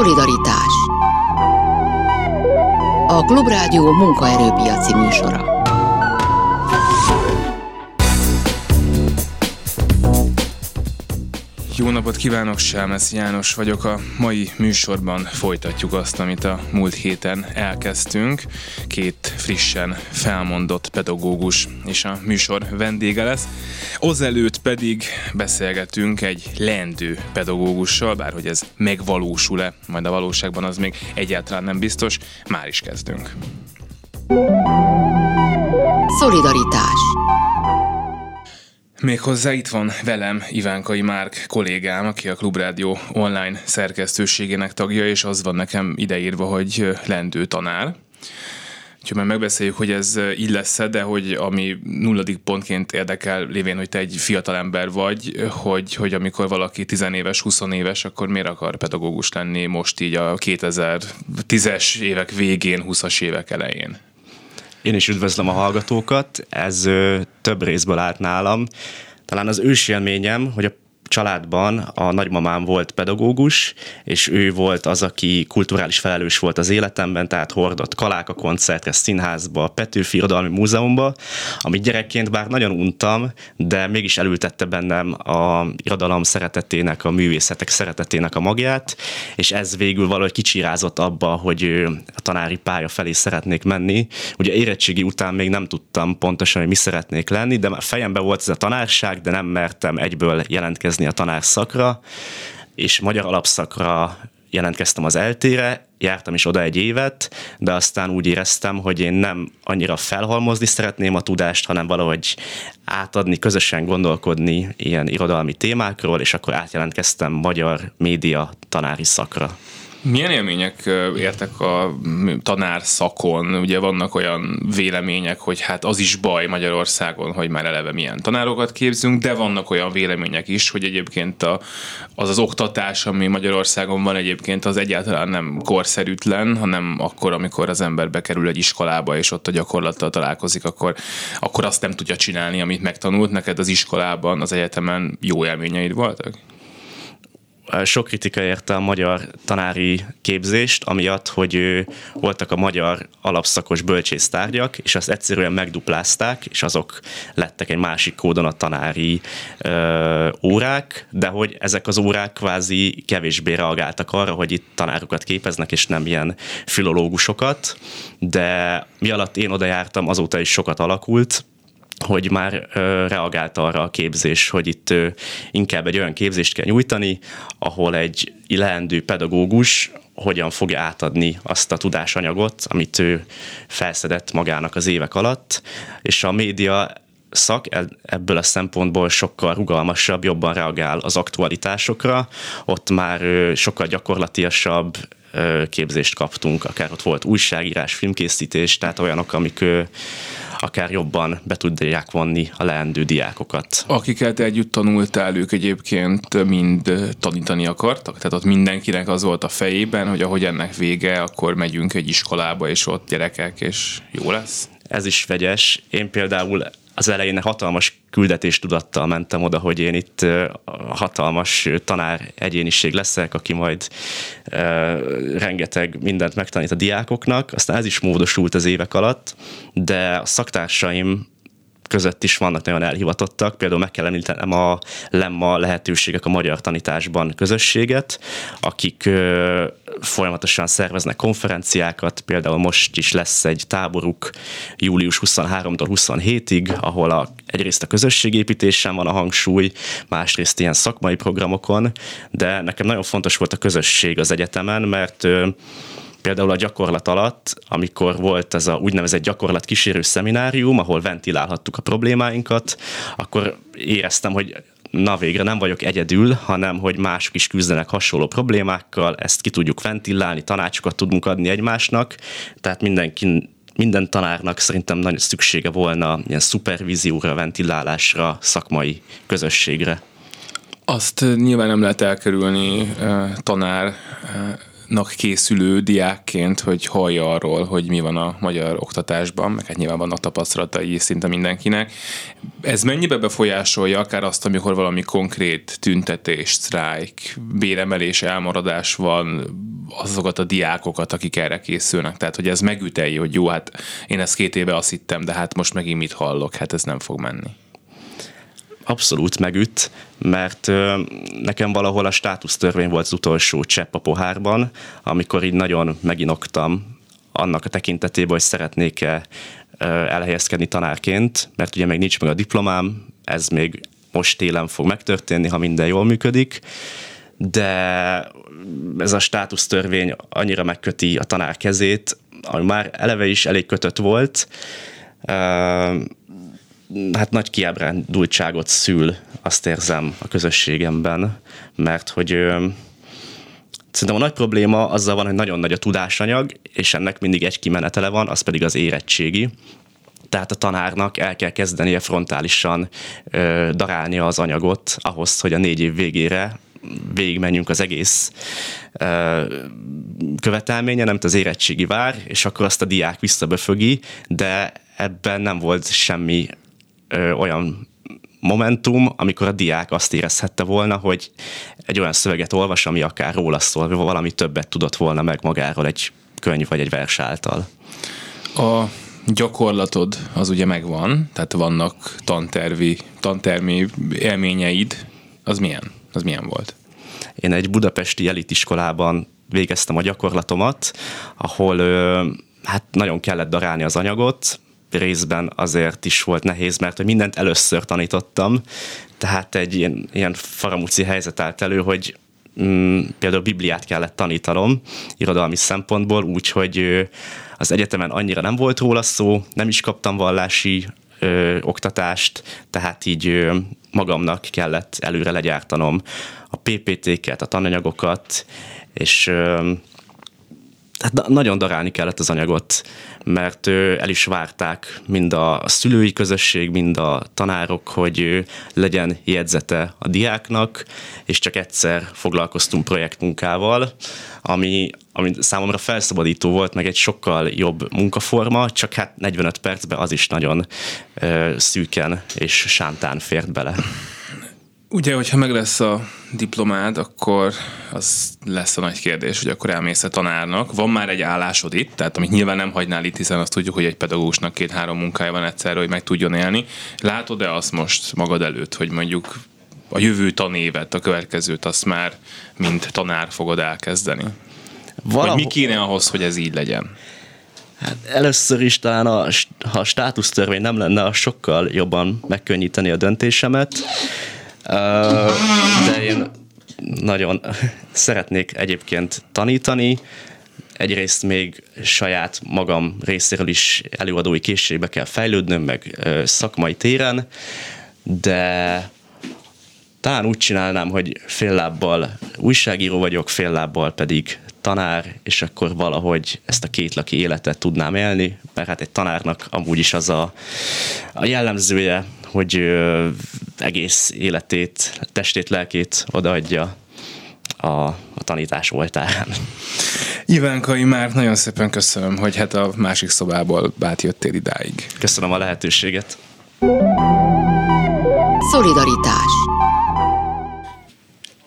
Szolidaritás A Klubrádió munkaerőpiaci műsora. Jó napot kívánok, Sámesz János vagyok. A mai műsorban folytatjuk azt, amit a múlt héten elkezdtünk. Két frissen felmondott pedagógus és a műsor vendége lesz. Azelőtt pedig beszélgetünk egy lendő pedagógussal, bár hogy ez megvalósul-e, majd a valóságban az még egyáltalán nem biztos. Már is kezdünk. Szolidaritás Méghozzá itt van velem Ivánkai Márk kollégám, aki a Klubrádió online szerkesztőségének tagja, és az van nekem ideírva, hogy lendő tanár. Úgyhogy már megbeszéljük, hogy ez így lesz de hogy ami nulladik pontként érdekel, lévén, hogy te egy fiatalember vagy, hogy, hogy amikor valaki tizenéves, 20 éves, akkor miért akar pedagógus lenni most így a 2010-es évek végén, 20-as évek elején? Én is üdvözlöm a hallgatókat, ez ö, több részből állt nálam. Talán az ősélményem, hogy a családban a nagymamám volt pedagógus, és ő volt az, aki kulturális felelős volt az életemben, tehát hordott kalák a koncertre, színházba, Petőfi Irodalmi Múzeumba, amit gyerekként bár nagyon untam, de mégis elültette bennem a irodalom szeretetének, a művészetek szeretetének a magját, és ez végül valahogy kicsirázott abba, hogy a tanári pálya felé szeretnék menni. Ugye érettségi után még nem tudtam pontosan, hogy mi szeretnék lenni, de fejemben volt ez a tanárság, de nem mertem egyből jelentkezni jelentkezni a tanárszakra, és magyar alapszakra jelentkeztem az eltére, jártam is oda egy évet, de aztán úgy éreztem, hogy én nem annyira felhalmozni szeretném a tudást, hanem valahogy átadni, közösen gondolkodni ilyen irodalmi témákról, és akkor átjelentkeztem magyar média tanári szakra. Milyen élmények értek a tanár szakon? Ugye vannak olyan vélemények, hogy hát az is baj Magyarországon, hogy már eleve milyen tanárokat képzünk, de vannak olyan vélemények is, hogy egyébként a, az az oktatás, ami Magyarországon van egyébként, az egyáltalán nem korszerűtlen, hanem akkor, amikor az ember bekerül egy iskolába, és ott a gyakorlattal találkozik, akkor, akkor azt nem tudja csinálni, amit megtanult. Neked az iskolában, az egyetemen jó élményeid voltak? Sok kritika érte a magyar tanári képzést, amiatt, hogy voltak a magyar alapszakos bölcsésztárgyak, és azt egyszerűen megduplázták, és azok lettek egy másik kódon a tanári ö, órák, de hogy ezek az órák kvázi kevésbé reagáltak arra, hogy itt tanárokat képeznek, és nem ilyen filológusokat, de mi alatt én oda jártam, azóta is sokat alakult, hogy már reagált arra a képzés, hogy itt inkább egy olyan képzést kell nyújtani, ahol egy leendő pedagógus hogyan fogja átadni azt a tudásanyagot, amit ő felszedett magának az évek alatt, és a média szak e, ebből a szempontból sokkal rugalmasabb, jobban reagál az aktualitásokra, ott már sokkal gyakorlatiasabb képzést kaptunk, akár ott volt újságírás, filmkészítés, tehát olyanok, amik akár jobban be tudják vonni a leendő diákokat. Akiket együtt tanultál, ők egyébként mind tanítani akartak? Tehát ott mindenkinek az volt a fejében, hogy ahogy ennek vége, akkor megyünk egy iskolába, és ott gyerekek, és jó lesz? Ez is vegyes. Én például az elején hatalmas küldetéstudattal mentem oda, hogy én itt hatalmas tanár egyéniség leszek, aki majd rengeteg mindent megtanít a diákoknak. Aztán ez is módosult az évek alatt, de a szaktársaim között is vannak nagyon elhivatottak. Például meg kell említenem a Lemma lehetőségek a magyar tanításban közösséget, akik folyamatosan szerveznek konferenciákat, például most is lesz egy táboruk július 23-tól 27-ig, ahol a, egyrészt a közösségépítésen van a hangsúly, másrészt ilyen szakmai programokon, de nekem nagyon fontos volt a közösség az egyetemen, mert Például a gyakorlat alatt, amikor volt ez a úgynevezett gyakorlat kísérő szeminárium, ahol ventilálhattuk a problémáinkat, akkor éreztem, hogy na végre nem vagyok egyedül, hanem hogy mások is küzdenek hasonló problémákkal, ezt ki tudjuk ventilálni, tanácsokat tudunk adni egymásnak, tehát mindenki minden tanárnak szerintem nagyon szüksége volna ilyen szupervízióra, ventilálásra, szakmai közösségre. Azt nyilván nem lehet elkerülni tanár tanárnak készülő diákként, hogy hallja arról, hogy mi van a magyar oktatásban, meg hát nyilván vannak tapasztalatai szinte mindenkinek. Ez mennyibe befolyásolja akár azt, amikor valami konkrét tüntetés, sztrájk, béremelés, elmaradás van, azokat a diákokat, akik erre készülnek. Tehát, hogy ez megütelje, hogy jó, hát én ezt két éve azt hittem, de hát most megint mit hallok, hát ez nem fog menni abszolút megüt, mert nekem valahol a státusztörvény volt az utolsó csepp a pohárban, amikor így nagyon meginoktam annak a tekintetében, hogy szeretnék-e elhelyezkedni tanárként, mert ugye még nincs meg a diplomám, ez még most télen fog megtörténni, ha minden jól működik, de ez a státusztörvény annyira megköti a tanár kezét, ami már eleve is elég kötött volt, hát nagy kiábrándultságot szül, azt érzem a közösségemben, mert hogy Szerintem a nagy probléma azzal van, hogy nagyon nagy a tudásanyag, és ennek mindig egy kimenetele van, az pedig az érettségi. Tehát a tanárnak el kell kezdenie frontálisan ö, darálni az anyagot ahhoz, hogy a négy év végére végigmenjünk az egész ö, követelménye, nem az érettségi vár, és akkor azt a diák visszaböfögi, de ebben nem volt semmi ö, olyan momentum, amikor a diák azt érezhette volna, hogy egy olyan szöveget olvas, ami akár róla szól, vagy valami többet tudott volna meg magáról egy könyv vagy egy vers által. A gyakorlatod az ugye megvan, tehát vannak tantervi, tantermi élményeid, az milyen? Az milyen volt? Én egy budapesti elitiskolában végeztem a gyakorlatomat, ahol hát nagyon kellett darálni az anyagot, részben azért is volt nehéz, mert hogy mindent először tanítottam, tehát egy ilyen, ilyen faramúci helyzet állt elő, hogy mm, például Bibliát kellett tanítanom irodalmi szempontból, úgyhogy az egyetemen annyira nem volt róla szó, nem is kaptam vallási ö, oktatást, tehát így ö, magamnak kellett előre legyártanom a PPT-ket, a tananyagokat, és ö, hát nagyon darálni kellett az anyagot, mert el is várták mind a szülői közösség, mind a tanárok, hogy legyen jegyzete a diáknak, és csak egyszer foglalkoztunk projektmunkával, ami, ami számomra felszabadító volt, meg egy sokkal jobb munkaforma, csak hát 45 percben az is nagyon szűken és sántán fért bele. Ugye, hogyha meg lesz a diplomád, akkor az lesz a nagy kérdés, hogy akkor elmész a tanárnak. Van már egy állásod itt, tehát amit nyilván nem hagynál itt, hiszen azt tudjuk, hogy egy pedagógusnak két-három munkája van egyszerre, hogy meg tudjon élni. Látod-e azt most magad előtt, hogy mondjuk a jövő tanévet, a következőt azt már mint tanár fogod elkezdeni? Valahol... Vagy mi kéne ahhoz, hogy ez így legyen? Hát először is talán, a, ha a státusztörvény nem lenne, az sokkal jobban megkönnyíteni a döntésemet de én nagyon szeretnék egyébként tanítani, egyrészt még saját magam részéről is előadói készségbe kell fejlődnöm, meg szakmai téren, de talán úgy csinálnám, hogy fél lábbal újságíró vagyok, fél lábbal pedig tanár, és akkor valahogy ezt a kétlaki életet tudnám élni, mert hát egy tanárnak amúgy is az a, a jellemzője, hogy egész életét, testét, lelkét odaadja a, a tanítás oltárán. Ivánkai már nagyon szépen köszönöm, hogy hát a másik szobából átjöttél idáig. Köszönöm a lehetőséget. Szolidaritás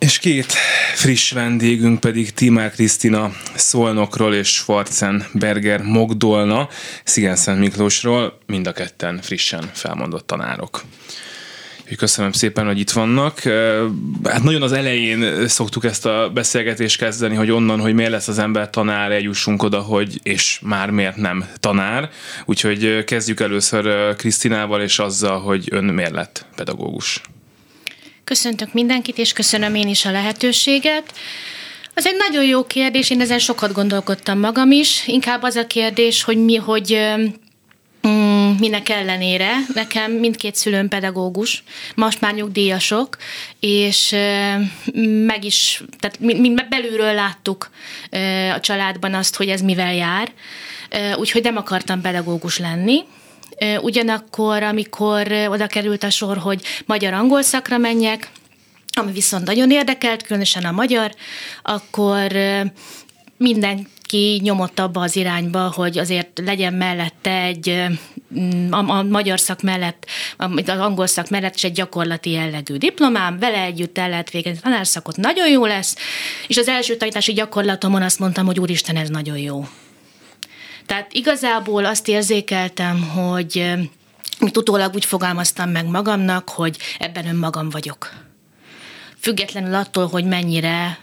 és két friss vendégünk pedig Timár Krisztina Szolnokról és Schwarzenberger Mogdolna Szigenszent Miklósról, mind a ketten frissen felmondott tanárok. Köszönöm szépen, hogy itt vannak. Hát nagyon az elején szoktuk ezt a beszélgetést kezdeni, hogy onnan, hogy miért lesz az ember tanár, eljussunk oda, hogy és már miért nem tanár. Úgyhogy kezdjük először Krisztinával és azzal, hogy ön miért lett pedagógus. Köszöntök mindenkit, és köszönöm én is a lehetőséget. Az egy nagyon jó kérdés, én ezen sokat gondolkodtam magam is. Inkább az a kérdés, hogy mi, hogy mm, minek ellenére. Nekem mindkét szülőm pedagógus, most már nyugdíjasok, és meg is, tehát mi, mi belülről láttuk a családban azt, hogy ez mivel jár. Úgyhogy nem akartam pedagógus lenni Ugyanakkor, amikor oda került a sor, hogy magyar-angol szakra menjek, ami viszont nagyon érdekelt, különösen a magyar, akkor mindenki nyomott abba az irányba, hogy azért legyen mellette egy a, a magyar szak mellett, az angol szak mellett is egy gyakorlati jellegű diplomám, vele együtt el lehet végezni tanárszakot, nagyon jó lesz, és az első tanítási gyakorlatomon azt mondtam, hogy úristen, ez nagyon jó. Tehát igazából azt érzékeltem, hogy mit utólag úgy fogalmaztam meg magamnak, hogy ebben önmagam vagyok. Függetlenül attól, hogy mennyire,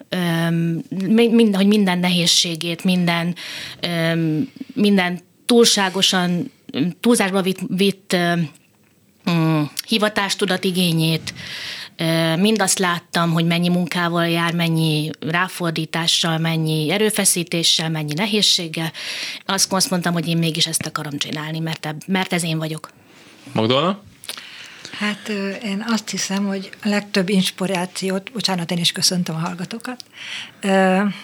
mind, hogy minden nehézségét, minden, minden túlságosan, túlzásba vitt, vitt mm, hivatástudat igényét, mind azt láttam, hogy mennyi munkával jár, mennyi ráfordítással, mennyi erőfeszítéssel, mennyi nehézséggel. Azt, azt mondtam, hogy én mégis ezt akarom csinálni, mert, mert ez én vagyok. Magdalna? Hát én azt hiszem, hogy a legtöbb inspirációt, bocsánat, én is köszöntöm a hallgatókat,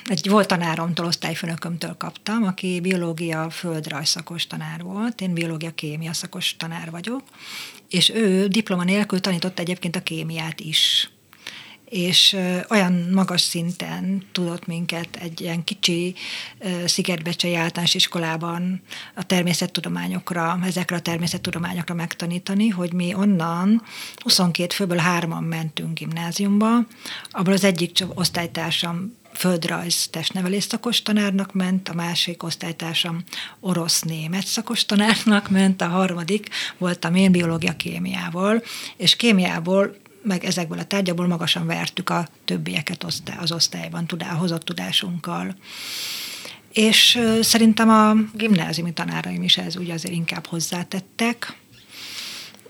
egy volt tanáromtól, osztályfőnökömtől kaptam, aki biológia földrajz szakos tanár volt, én biológia kémia szakos tanár vagyok, és ő diploma nélkül tanított egyébként a kémiát is. És olyan magas szinten tudott minket egy ilyen kicsi szigetbecsei általános iskolában a természettudományokra, ezekre a természettudományokra megtanítani, hogy mi onnan 22 főből hárman mentünk gimnáziumba, abból az egyik osztálytársam földrajz testnevelés szakos tanárnak ment, a másik osztálytársam orosz-német szakos tanárnak ment, a harmadik voltam én biológia kémiával, és kémiából meg ezekből a tárgyakból magasan vertük a többieket az osztályban tudá, hozott tudásunkkal. És szerintem a gimnáziumi tanáraim is ez úgy azért inkább hozzátettek,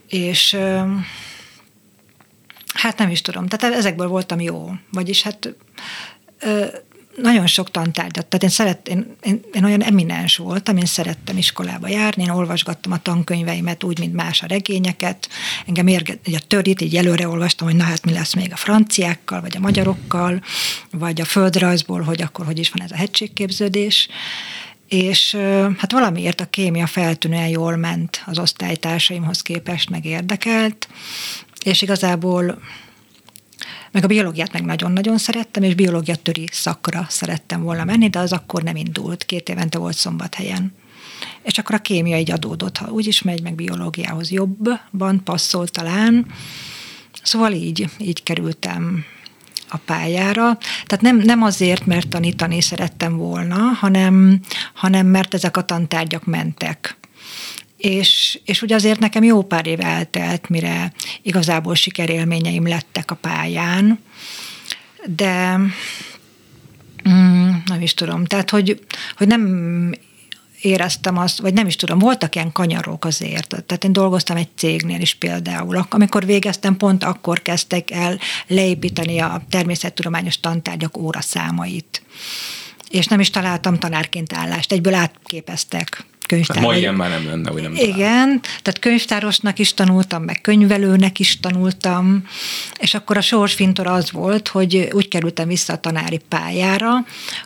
és hát nem is tudom, tehát ezekből voltam jó, vagyis hát nagyon sok tantárgyat, tehát én, szeret, én, én, én olyan eminens voltam, én szerettem iskolába járni, én olvasgattam a tankönyveimet úgy, mint más a regényeket, engem érge, a törit így előre olvastam, hogy na hát mi lesz még a franciákkal, vagy a magyarokkal, vagy a földrajzból, hogy akkor hogy is van ez a hegységképződés, és hát valamiért a kémia feltűnően jól ment az osztálytársaimhoz képest, meg érdekelt, és igazából meg a biológiát meg nagyon-nagyon szerettem, és biológia töri szakra szerettem volna menni, de az akkor nem indult. Két évente volt szombathelyen. És akkor a kémia így adódott, ha úgyis megy, meg biológiához jobban passzol talán. Szóval így, így kerültem a pályára. Tehát nem, nem azért, mert tanítani szerettem volna, hanem, hanem mert ezek a tantárgyak mentek és, és ugye azért nekem jó pár év eltelt, mire igazából sikerélményeim lettek a pályán, de mm, nem is tudom, tehát hogy, hogy nem éreztem azt, vagy nem is tudom, voltak ilyen kanyarok azért. Tehát én dolgoztam egy cégnél is például. Amikor végeztem, pont akkor kezdtek el leépíteni a természettudományos tantárgyak óraszámait. És nem is találtam tanárként állást, egyből átképeztek könyvtár. Hát ma ilyen már nem lenne, hogy nem Igen, talál. tehát könyvtárosnak is tanultam, meg könyvelőnek is tanultam, és akkor a sorsfintor az volt, hogy úgy kerültem vissza a tanári pályára,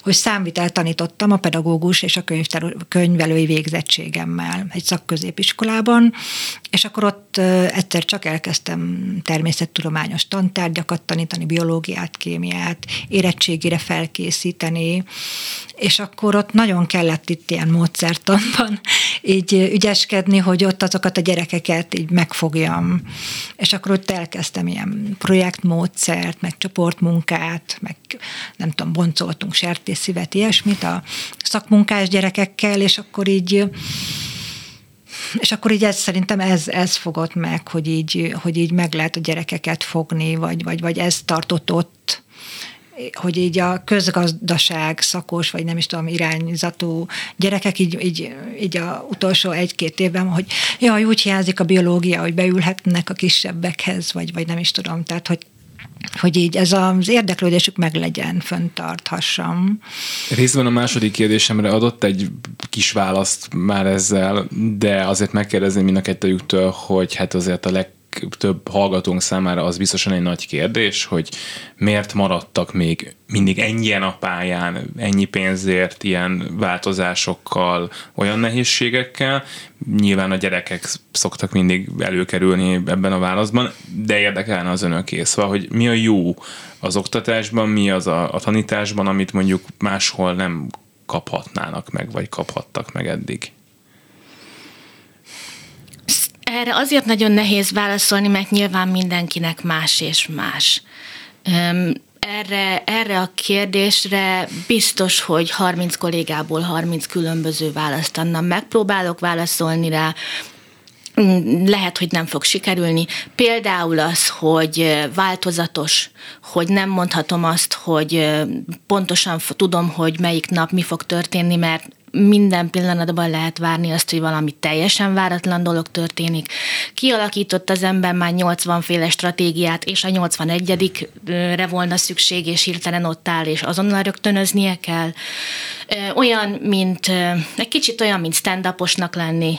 hogy számvitel tanítottam a pedagógus és a könyvtár, könyvelői végzettségemmel egy szakközépiskolában, és akkor ott egyszer csak elkezdtem természettudományos tantárgyakat tanítani, biológiát, kémiát, érettségére felkészíteni, és akkor ott nagyon kellett itt ilyen módszertanban jobban így ügyeskedni, hogy ott azokat a gyerekeket így megfogjam. És akkor ott elkezdtem ilyen projektmódszert, meg csoportmunkát, meg nem tudom, boncoltunk sertészszívet, ilyesmit a szakmunkás gyerekekkel, és akkor így és akkor így ez, szerintem ez, ez fogott meg, hogy így, hogy így meg lehet a gyerekeket fogni, vagy, vagy, vagy ez tartott ott hogy így a közgazdaság szakos, vagy nem is tudom, irányzatú gyerekek így, így, így a utolsó egy-két évben, hogy jaj, úgy hiányzik a biológia, hogy beülhetnek a kisebbekhez, vagy, vagy nem is tudom, tehát hogy hogy így ez az érdeklődésük meg legyen, föntarthassam. Részben a második kérdésemre adott egy kis választ már ezzel, de azért megkérdezném mind a kettőjüktől, hogy hát azért a leg legtöbb hallgatónk számára az biztosan egy nagy kérdés, hogy miért maradtak még mindig ennyien a pályán, ennyi pénzért, ilyen változásokkal, olyan nehézségekkel. Nyilván a gyerekek szoktak mindig előkerülni ebben a válaszban, de érdekelne az önöké. Szóval, hogy mi a jó az oktatásban, mi az a, a tanításban, amit mondjuk máshol nem kaphatnának meg, vagy kaphattak meg eddig? Erre azért nagyon nehéz válaszolni, mert nyilván mindenkinek más és más. Erre, erre a kérdésre biztos, hogy 30 kollégából 30 különböző választ adnám. Megpróbálok válaszolni rá, lehet, hogy nem fog sikerülni. Például az, hogy változatos, hogy nem mondhatom azt, hogy pontosan tudom, hogy melyik nap mi fog történni, mert minden pillanatban lehet várni azt, hogy valami teljesen váratlan dolog történik. Kialakított az ember már 80 féle stratégiát, és a 81-re volna szükség, és hirtelen ott áll, és azonnal rögtönöznie kell. Olyan, mint egy kicsit olyan, mint stand lenni,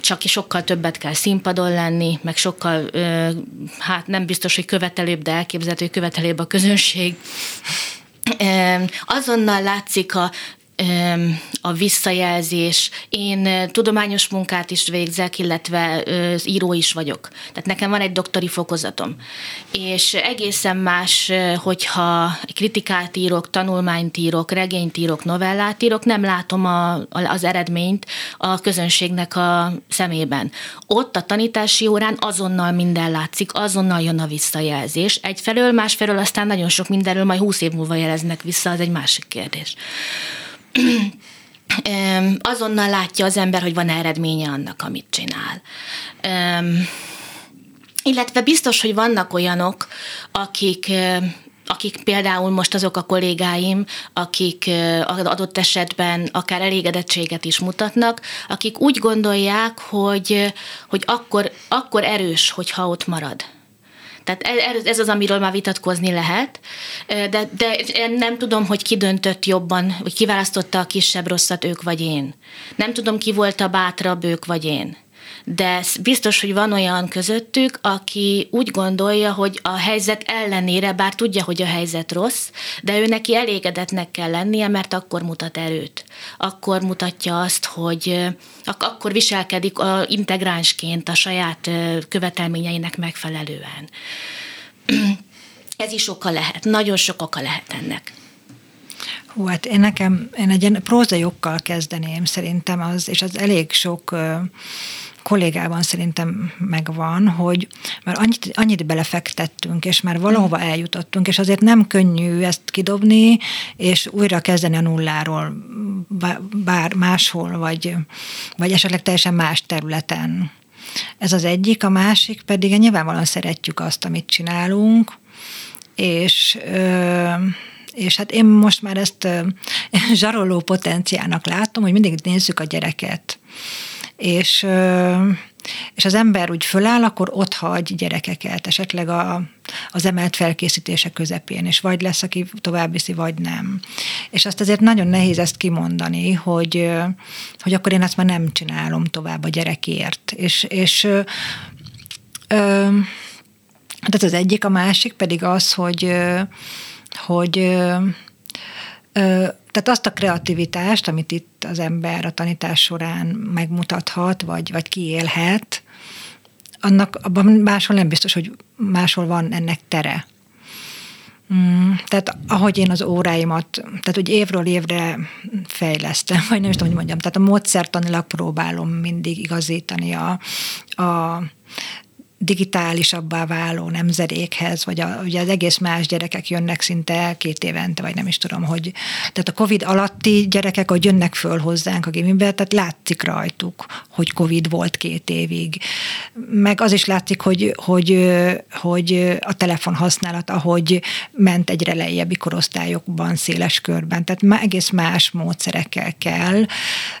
csak sokkal többet kell színpadon lenni, meg sokkal, hát nem biztos, hogy követelőbb, de elképzelhető, hogy követelőbb a közönség. Azonnal látszik a a visszajelzés. Én tudományos munkát is végzek, illetve író is vagyok. Tehát nekem van egy doktori fokozatom. És egészen más, hogyha kritikát írok, tanulmányt írok, regényt írok, novellát írok, nem látom a, az eredményt a közönségnek a szemében. Ott a tanítási órán azonnal minden látszik, azonnal jön a visszajelzés. Egyfelől, másfelől aztán nagyon sok mindenről majd húsz év múlva jeleznek vissza, az egy másik kérdés azonnal látja az ember, hogy van eredménye annak, amit csinál. Illetve biztos, hogy vannak olyanok, akik akik például most azok a kollégáim, akik adott esetben akár elégedettséget is mutatnak, akik úgy gondolják, hogy, hogy akkor, akkor erős, hogyha ott marad. Tehát ez az, amiről már vitatkozni lehet, de, de nem tudom, hogy ki döntött jobban, vagy kiválasztotta a kisebb rosszat, ők vagy én. Nem tudom, ki volt a bátrabb, ők vagy én de biztos, hogy van olyan közöttük, aki úgy gondolja, hogy a helyzet ellenére, bár tudja, hogy a helyzet rossz, de ő neki elégedetnek kell lennie, mert akkor mutat erőt. Akkor mutatja azt, hogy akkor viselkedik a integránsként a saját követelményeinek megfelelően. Ez is oka lehet, nagyon sok oka lehet ennek. Hú, hát én nekem, én egy ilyen prózajokkal kezdeném szerintem, az, és az elég sok kollégában szerintem megvan, hogy már annyit, annyit belefektettünk, és már valahova eljutottunk, és azért nem könnyű ezt kidobni, és újra kezdeni a nulláról, bár máshol, vagy, vagy esetleg teljesen más területen. Ez az egyik, a másik pedig nyilvánvalóan szeretjük azt, amit csinálunk, és és hát én most már ezt zsaroló potenciának látom, hogy mindig nézzük a gyereket és, és az ember úgy föláll, akkor ott hagy gyerekeket, esetleg a, az emelt felkészítése közepén, és vagy lesz, aki tovább viszi, vagy nem. És azt azért nagyon nehéz ezt kimondani, hogy, hogy akkor én ezt már nem csinálom tovább a gyerekért. És, és ö, ö, tehát az egyik, a másik pedig az, hogy, hogy ö, tehát azt a kreativitást, amit itt az ember a tanítás során megmutathat, vagy, vagy kiélhet, annak abban máshol nem biztos, hogy máshol van ennek tere. Mm, tehát ahogy én az óráimat, tehát hogy évről évre fejlesztem, vagy nem is tudom, hogy mondjam, tehát a módszertanilag próbálom mindig igazítani a, a digitálisabbá váló nemzedékhez, vagy a, ugye az egész más gyerekek jönnek szinte két évente, vagy nem is tudom, hogy tehát a Covid alatti gyerekek, hogy jönnek föl hozzánk a gimibe, tehát látszik rajtuk, hogy Covid volt két évig. Meg az is látszik, hogy, hogy, hogy a telefon használat, ahogy ment egyre lejjebbi korosztályokban, széles körben, tehát egész más módszerekkel kell,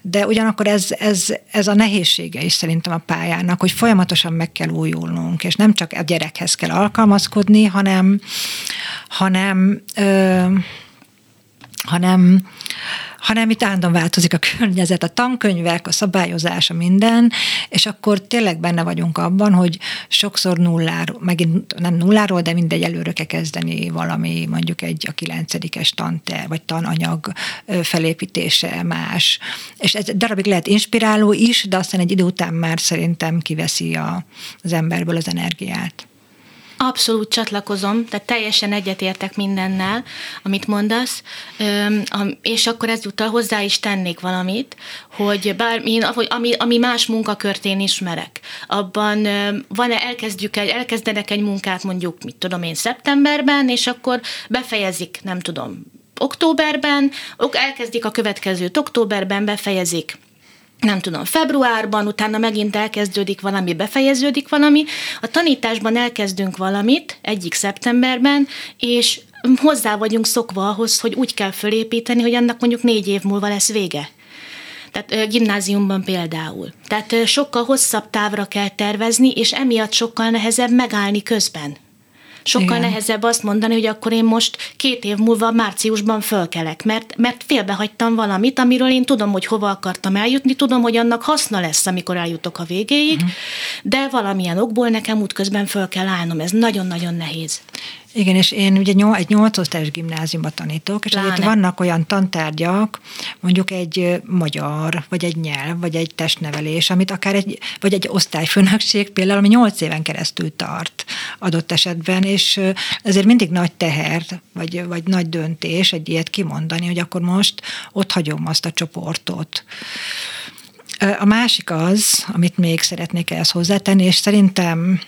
de ugyanakkor ez, ez, ez a nehézsége is szerintem a pályának, hogy folyamatosan meg kell újulni tanulnunk, és nem csak a gyerekhez kell alkalmazkodni, hanem, hanem, ö, hanem hanem itt állandóan változik a környezet, a tankönyvek, a szabályozás, a minden, és akkor tényleg benne vagyunk abban, hogy sokszor nulláról, megint nem nulláról, de mindegy előre kell kezdeni valami, mondjuk egy a kilencedikes tanter, vagy tananyag felépítése más. És ez darabig lehet inspiráló is, de aztán egy idő után már szerintem kiveszi a, az emberből az energiát. Abszolút csatlakozom, tehát teljesen egyetértek mindennel, amit mondasz, és akkor ezúttal hozzá is tennék valamit, hogy bár én, ami, ami más munkakört én ismerek, abban van elkezdjük egy, elkezdenek egy munkát mondjuk, mit tudom én, szeptemberben, és akkor befejezik, nem tudom, októberben, elkezdik a következőt októberben, befejezik nem tudom, februárban, utána megint elkezdődik valami, befejeződik valami, a tanításban elkezdünk valamit egyik szeptemberben, és hozzá vagyunk szokva ahhoz, hogy úgy kell fölépíteni, hogy annak mondjuk négy év múlva lesz vége. Tehát gimnáziumban például. Tehát sokkal hosszabb távra kell tervezni, és emiatt sokkal nehezebb megállni közben. Sokkal Igen. nehezebb azt mondani, hogy akkor én most két év múlva márciusban fölkelek, mert, mert félbehagytam valamit, amiről én tudom, hogy hova akartam eljutni, tudom, hogy annak haszna lesz, amikor eljutok a végéig, uh-huh. de valamilyen okból nekem útközben föl kell állnom. Ez nagyon-nagyon nehéz. Igen, és én ugye egy nyolcosztályos gimnáziumban tanítok, és azért vannak olyan tantárgyak, mondjuk egy magyar, vagy egy nyelv, vagy egy testnevelés, amit akár egy, vagy egy osztályfőnökség például, ami nyolc éven keresztül tart adott esetben, és ezért mindig nagy teher, vagy, vagy nagy döntés egy ilyet kimondani, hogy akkor most ott hagyom azt a csoportot. A másik az, amit még szeretnék ehhez hozzátenni, és szerintem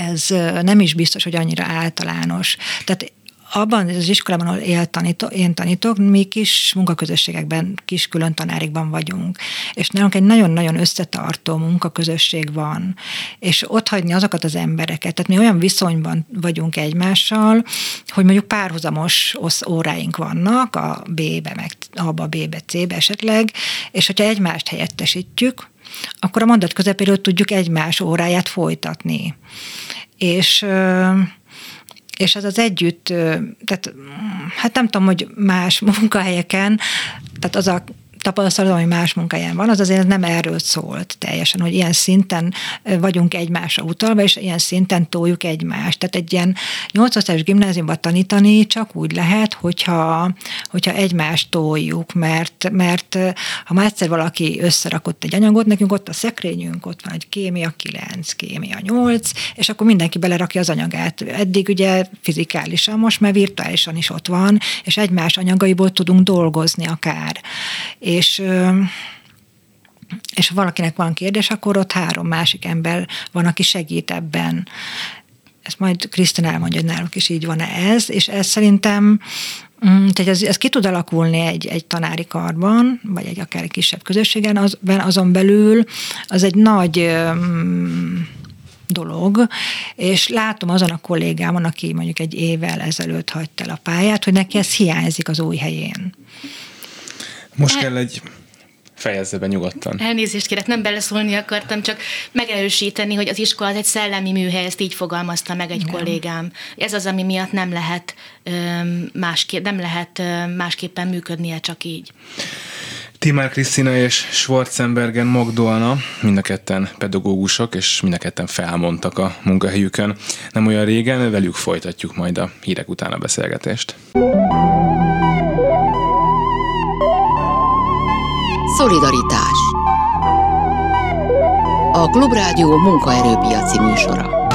ez nem is biztos, hogy annyira általános. Tehát abban az iskolában, ahol él tanítok, én tanítok, mi kis munkaközösségekben, kis külön tanárikban vagyunk. És nálunk egy nagyon-nagyon összetartó munkaközösség van. És ott hagyni azokat az embereket, tehát mi olyan viszonyban vagyunk egymással, hogy mondjuk párhuzamos óráink vannak, a B-be, meg a B-be, C-be esetleg, és hogyha egymást helyettesítjük, akkor a mondat közepéről tudjuk egymás óráját folytatni. És és ez az együtt, tehát hát nem tudom, hogy más munkahelyeken, tehát az a tapasztalatom, ami más munkáján van, az azért nem erről szólt teljesen, hogy ilyen szinten vagyunk egymásra utalva, és ilyen szinten toljuk egymást. Tehát egy ilyen nyolcosztályos gimnáziumban tanítani csak úgy lehet, hogyha, hogyha egymást toljuk, mert, mert ha már egyszer valaki összerakott egy anyagot, nekünk ott a szekrényünk, ott van egy kémia 9, kémia 8, és akkor mindenki belerakja az anyagát. Eddig ugye fizikálisan, most már virtuálisan is ott van, és egymás anyagaiból tudunk dolgozni akár és és ha valakinek van kérdés, akkor ott három másik ember van, aki segít ebben. Ezt majd Krisztina elmondja, hogy náluk is így van ez, és ez szerintem mm, tehát ez, ez ki tud alakulni egy, egy tanári karban, vagy egy akár egy kisebb közösségen, az, azon belül az egy nagy um, dolog, és látom azon a kollégámon, aki mondjuk egy évvel ezelőtt hagyta el a pályát, hogy neki ez hiányzik az új helyén. Most El... kell egy fejezze be nyugodtan. Elnézést kérek, nem beleszólni akartam, csak megerősíteni, hogy az iskola az egy szellemi műhely, ezt így fogalmazta meg egy Igen. kollégám. Ez az, ami miatt nem lehet, másképp, nem lehet másképpen működnie, csak így. Timár Krisztina és Schwarzenbergen Magdolna, mind a ketten pedagógusok, és mind a ketten felmondtak a munkahelyükön. Nem olyan régen, velük folytatjuk majd a hírek után a beszélgetést. Szolidaritás. A Klubrádió munkaerőpiaci műsora.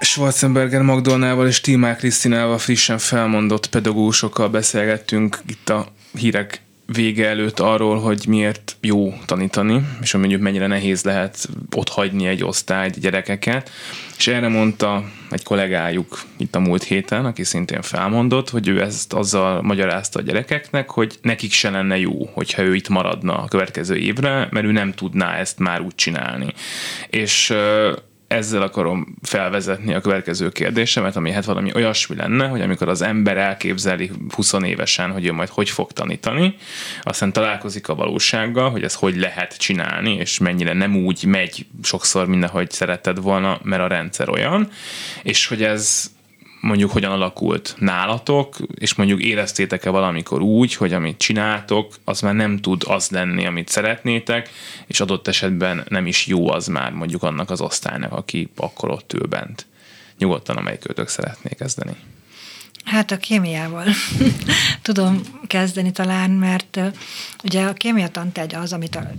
Schwarzenberger Magdolnával és Tímár Krisztinával frissen felmondott pedagógusokkal beszélgettünk itt a hírek vége előtt arról, hogy miért jó tanítani, és hogy mondjuk mennyire nehéz lehet ott hagyni egy osztály gyerekeket. És erre mondta egy kollégájuk itt a múlt héten, aki szintén felmondott, hogy ő ezt azzal magyarázta a gyerekeknek, hogy nekik se lenne jó, hogyha ő itt maradna a következő évre, mert ő nem tudná ezt már úgy csinálni. És ezzel akarom felvezetni a következő kérdésemet, ami hát valami olyasmi lenne, hogy amikor az ember elképzeli 20 évesen, hogy ő majd hogy fog tanítani, aztán találkozik a valósággal, hogy ez hogy lehet csinálni, és mennyire nem úgy megy sokszor minden, hogy szeretted volna, mert a rendszer olyan, és hogy ez mondjuk hogyan alakult nálatok, és mondjuk éreztétek-e valamikor úgy, hogy amit csináltok, az már nem tud az lenni, amit szeretnétek, és adott esetben nem is jó az már mondjuk annak az osztálynak, aki akkor ott ül bent. Nyugodtan, amelyik őtök szeretné kezdeni. Hát a kémiával tudom kezdeni talán, mert ugye a kémia tantárgy az, amit a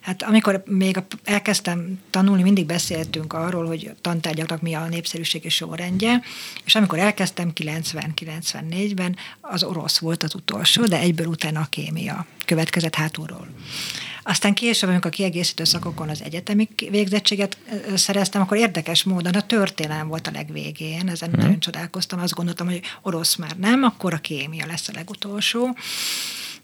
Hát amikor még elkezdtem tanulni, mindig beszéltünk arról, hogy tantárgyaknak mi a népszerűségi sorrendje, és amikor elkezdtem 90-94-ben, az orosz volt az utolsó, de egyből utána a kémia következett hátulról. Aztán később, amikor a kiegészítő szakokon az egyetemi végzettséget szereztem, akkor érdekes módon a történelem volt a legvégén, ezen hmm. nagyon csodálkoztam, azt gondoltam, hogy orosz már nem, akkor a kémia lesz a legutolsó.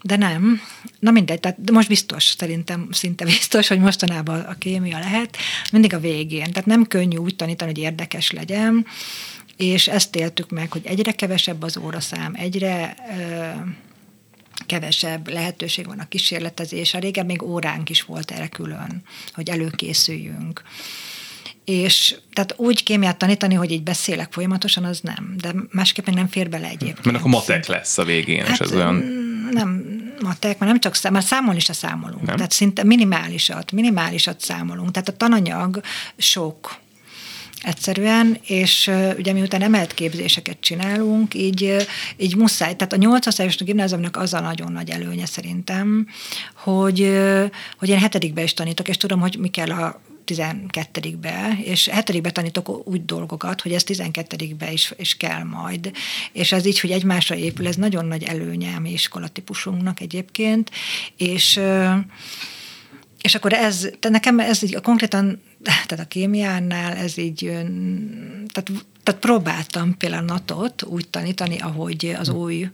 De nem. Na mindegy, tehát most biztos, szerintem szinte biztos, hogy mostanában a kémia lehet, mindig a végén. Tehát nem könnyű úgy tanítani, hogy érdekes legyen, és ezt éltük meg, hogy egyre kevesebb az óraszám, egyre ö, kevesebb lehetőség van a kísérletezésre. Régen még óránk is volt erre külön, hogy előkészüljünk. És tehát úgy kémiát tanítani, hogy így beszélek folyamatosan, az nem. De másképpen nem fér bele egyébként. Mert akkor matek lesz a végén, hát, és az olyan... Nem matek, mert nem csak szám, mert számolni se számolunk. Nem? Tehát szinte minimálisat, minimálisat számolunk. Tehát a tananyag sok, egyszerűen, és ugye miután emelt képzéseket csinálunk, így, így muszáj, tehát a 8 osztályos gimnáziumnak az a nagyon nagy előnye szerintem, hogy, hogy én hetedikbe is tanítok, és tudom, hogy mi kell a 12-be, és 7 tanítok úgy dolgokat, hogy ez 12-be is, is kell majd. És ez így, hogy egymásra épül, ez nagyon nagy előnye a mi iskolatípusunknak egyébként, és és akkor ez, tehát nekem ez így konkrétan, tehát a kémiánál ez így, tehát, tehát próbáltam például natot úgy tanítani, ahogy az új,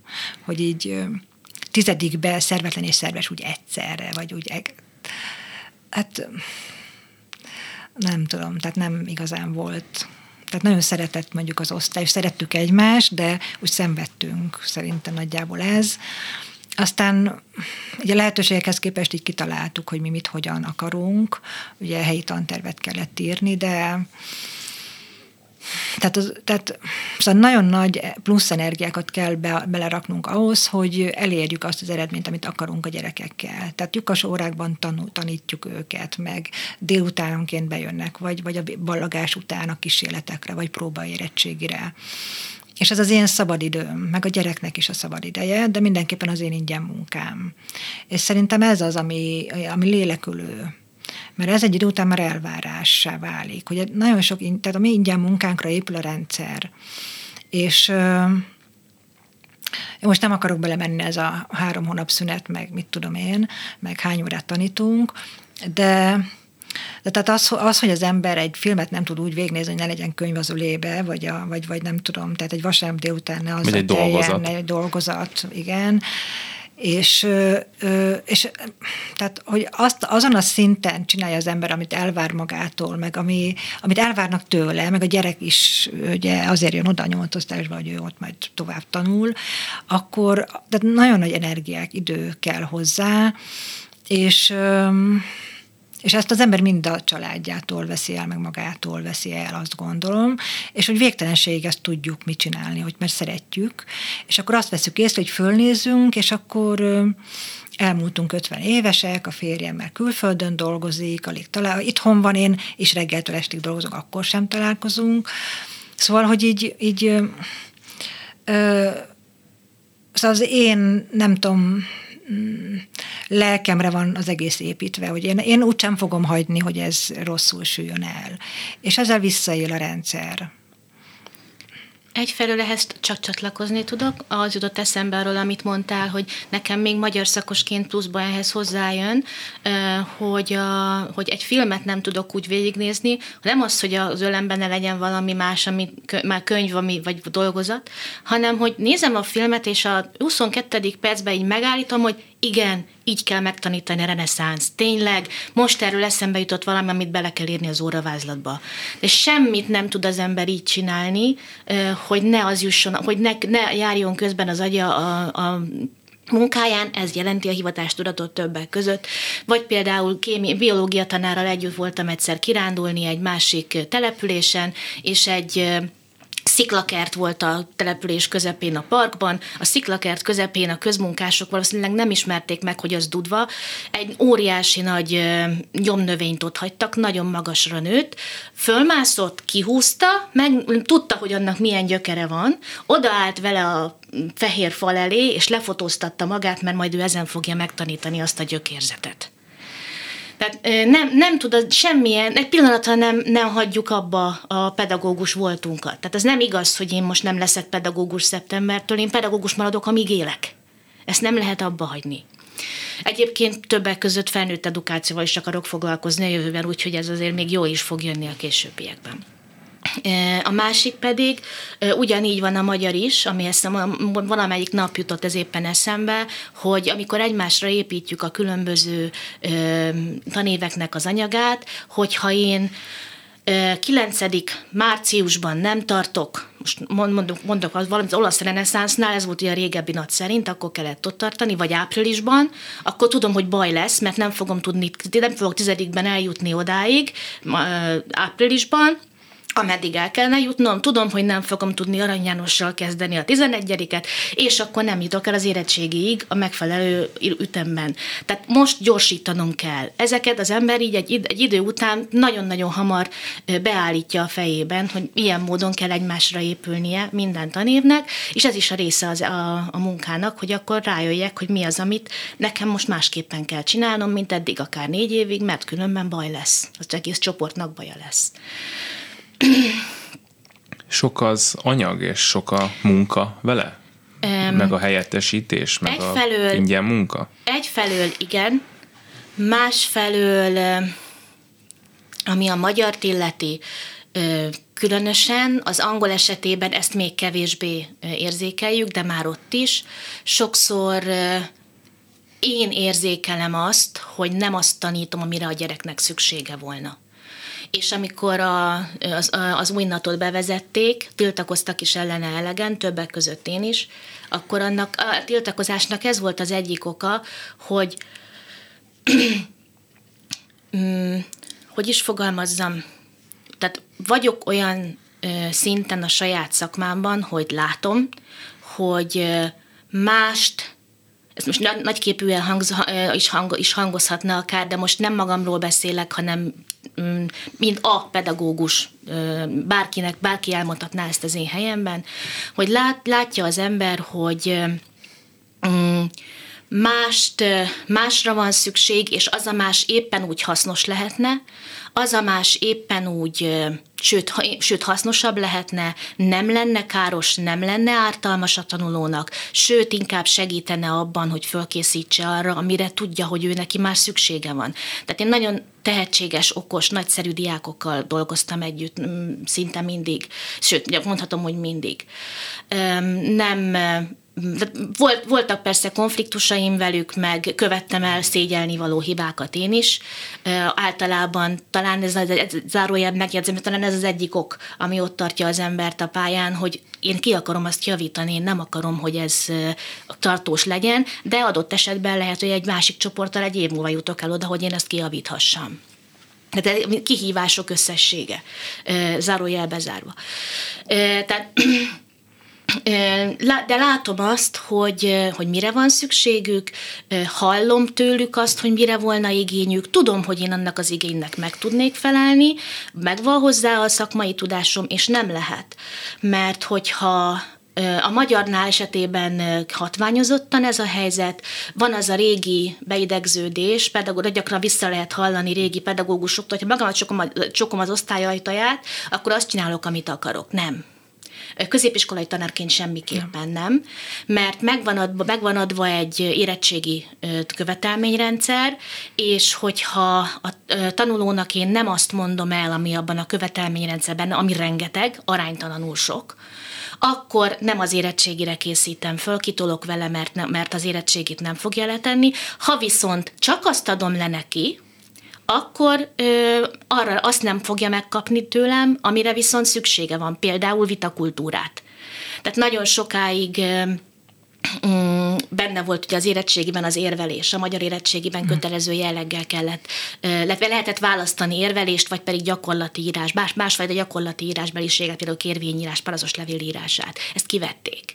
hogy így tizedikbe szervetlen és szerves úgy egyszerre, vagy úgy, hát nem tudom, tehát nem igazán volt tehát nagyon szeretett mondjuk az osztály, és szerettük egymást, de úgy szenvedtünk, szerintem nagyjából ez. Aztán ugye lehetőségekhez képest így kitaláltuk, hogy mi mit hogyan akarunk, ugye helyi tantervet kellett írni, de tehát, az, tehát szóval nagyon nagy plusz energiákat kell be, beleraknunk ahhoz, hogy elérjük azt az eredményt, amit akarunk a gyerekekkel. Tehát lyukas órákban tanul, tanítjuk őket, meg délutánonként bejönnek, vagy, vagy a ballagás után a kísérletekre, vagy próbaérettségire. És ez az én szabadidőm, meg a gyereknek is a szabadideje, de mindenképpen az én ingyen munkám. És szerintem ez az, ami, ami lélekülő. Mert ez egy idő után már elvárássá válik. Ugye nagyon sok, tehát a mi ingyen munkánkra épül a rendszer. És én most nem akarok belemenni ez a három hónap szünet, meg mit tudom én, meg hány órát tanítunk, de de tehát az, az, hogy az ember egy filmet nem tud úgy végnézni, hogy ne legyen könyv az ölébe, vagy, a, vagy, vagy nem tudom, tehát egy vasárnap délután ne az egy dolgozat. egy dolgozat, igen, és, és tehát, hogy azt, azon a szinten csinálja az ember, amit elvár magától, meg ami, amit elvárnak tőle, meg a gyerek is ugye azért jön oda a nyolcosztályosba, hogy ő ott majd tovább tanul, akkor tehát nagyon nagy energiák, idő kell hozzá, és és ezt az ember mind a családjától veszi el, meg magától veszi el, azt gondolom, és hogy végtelenség ezt tudjuk mit csinálni, hogy mert szeretjük, és akkor azt veszük észre, hogy fölnézünk, és akkor elmúltunk 50 évesek, a férjem már külföldön dolgozik, alig talál, itthon van én, és reggeltől estig dolgozok, akkor sem találkozunk. Szóval, hogy így, így ö, szóval az én, nem tudom, lelkemre van az egész építve, hogy én, én úgy sem fogom hagyni, hogy ez rosszul süljön el. És ezzel visszaél a rendszer. Egyfelől ehhez csak csatlakozni tudok. Az jutott eszembe arról, amit mondtál, hogy nekem még magyar szakosként pluszba ehhez hozzájön, hogy, a, hogy egy filmet nem tudok úgy végignézni, nem az, hogy az ölemben ne legyen valami más, ami már könyv ami, vagy dolgozat, hanem hogy nézem a filmet, és a 22. percben így megállítom, hogy igen, így kell megtanítani a reneszánsz. Tényleg, most erről eszembe jutott valami, amit bele kell írni az óravázlatba. De semmit nem tud az ember így csinálni, hogy ne az jusson, hogy ne, ne járjon közben az agya a, a munkáján, ez jelenti a hivatástudatot többek között, vagy például kémi, biológia tanárral együtt voltam egyszer kirándulni egy másik településen, és egy sziklakert volt a település közepén a parkban, a sziklakert közepén a közmunkások valószínűleg nem ismerték meg, hogy az dudva, egy óriási nagy gyomnövényt ott hagytak, nagyon magasra nőtt, fölmászott, kihúzta, meg tudta, hogy annak milyen gyökere van, odaállt vele a fehér fal elé, és lefotóztatta magát, mert majd ő ezen fogja megtanítani azt a gyökérzetet. Tehát nem, nem tudod semmilyen, egy pillanatra nem, nem hagyjuk abba a pedagógus voltunkat. Tehát ez nem igaz, hogy én most nem leszek pedagógus szeptembertől, én pedagógus maradok, amíg élek. Ezt nem lehet abba hagyni. Egyébként többek között felnőtt edukációval is akarok foglalkozni a jövőben, úgyhogy ez azért még jó is fog jönni a későbbiekben. A másik pedig, ugyanígy van a magyar is, ami ezt valamelyik nap jutott ez éppen eszembe, hogy amikor egymásra építjük a különböző tanéveknek az anyagát, hogyha én 9. márciusban nem tartok, most mondok, mondok az valami az olasz reneszánsznál, ez volt a régebbi nap szerint, akkor kellett ott tartani, vagy áprilisban, akkor tudom, hogy baj lesz, mert nem fogom tudni, nem fogok tizedikben eljutni odáig, áprilisban, ameddig el kellene jutnom, tudom, hogy nem fogom tudni Arany Jánossal kezdeni a 11 és akkor nem jutok el az érettségiig a megfelelő ütemben. Tehát most gyorsítanom kell. Ezeket az ember így egy, egy idő után nagyon-nagyon hamar beállítja a fejében, hogy ilyen módon kell egymásra épülnie minden tanévnek, és ez is a része az, a, a munkának, hogy akkor rájöjjek, hogy mi az, amit nekem most másképpen kell csinálnom, mint eddig akár négy évig, mert különben baj lesz. Az egész csoportnak baja lesz sok az anyag és sok a munka vele? Um, meg a helyettesítés, meg egyfelől, a ingyen munka? Egyfelől igen, másfelől, ami a magyar illeti, különösen az angol esetében ezt még kevésbé érzékeljük, de már ott is. Sokszor én érzékelem azt, hogy nem azt tanítom, amire a gyereknek szüksége volna és amikor a, az, az új natot bevezették, tiltakoztak is ellene elegen, többek között én is, akkor annak a tiltakozásnak ez volt az egyik oka, hogy mm, hogy is fogalmazzam, tehát vagyok olyan szinten a saját szakmámban, hogy látom, hogy mást ez most nagyképűen hangz, is, hang, is hangozhatna akár, de most nem magamról beszélek, hanem mm, mint a pedagógus, bárkinek, bárki elmondhatná ezt az én helyemben, hogy lát, látja az ember, hogy mm, mást, másra van szükség, és az a más éppen úgy hasznos lehetne, az a más éppen úgy, sőt, sőt hasznosabb lehetne, nem lenne káros, nem lenne ártalmas a tanulónak, sőt inkább segítene abban, hogy fölkészítse arra, amire tudja, hogy ő neki már szüksége van. Tehát én nagyon tehetséges, okos, nagyszerű diákokkal dolgoztam együtt szinte mindig, sőt, mondhatom, hogy mindig. Nem volt, voltak persze konfliktusaim velük, meg követtem el szégyelni való hibákat én is. Általában talán ez, ez zárójel megjegyzem, talán ez az egyik ok, ami ott tartja az embert a pályán, hogy én ki akarom azt javítani, én nem akarom, hogy ez tartós legyen, de adott esetben lehet, hogy egy másik csoporttal egy év múlva jutok el oda, hogy én ezt kijavíthassam. Tehát kihívások összessége, zárójel bezárva. Tehát de látom azt, hogy, hogy mire van szükségük, hallom tőlük azt, hogy mire volna igényük, tudom, hogy én annak az igénynek meg tudnék felelni, megvan hozzá a szakmai tudásom, és nem lehet. Mert hogyha a magyarnál esetében hatványozottan ez a helyzet, van az a régi beidegződés, pedagógus, gyakran vissza lehet hallani régi pedagógusoktól, hogyha magamat csokom, csokom az osztály ajtaját, akkor azt csinálok, amit akarok. Nem Középiskolai tanárként semmiképpen nem, mert megvan adva, megvan adva egy érettségi követelményrendszer, és hogyha a tanulónak én nem azt mondom el, ami abban a követelményrendszerben, ami rengeteg, aránytalanul sok, akkor nem az érettségire készítem föl, kitolok vele, mert, ne, mert az érettségit nem fogja letenni. Ha viszont csak azt adom le neki, akkor ö, arra azt nem fogja megkapni tőlem, amire viszont szüksége van, például vitakultúrát. Tehát nagyon sokáig ö, mm, benne volt ugye az érettségiben az érvelés, a magyar érettségiben hmm. kötelező jelleggel kellett, lehetett választani érvelést, vagy pedig gyakorlati írás, más, másfajta gyakorlati írásbeliséget, például kérvényírás, parazos levélírását. Ezt kivették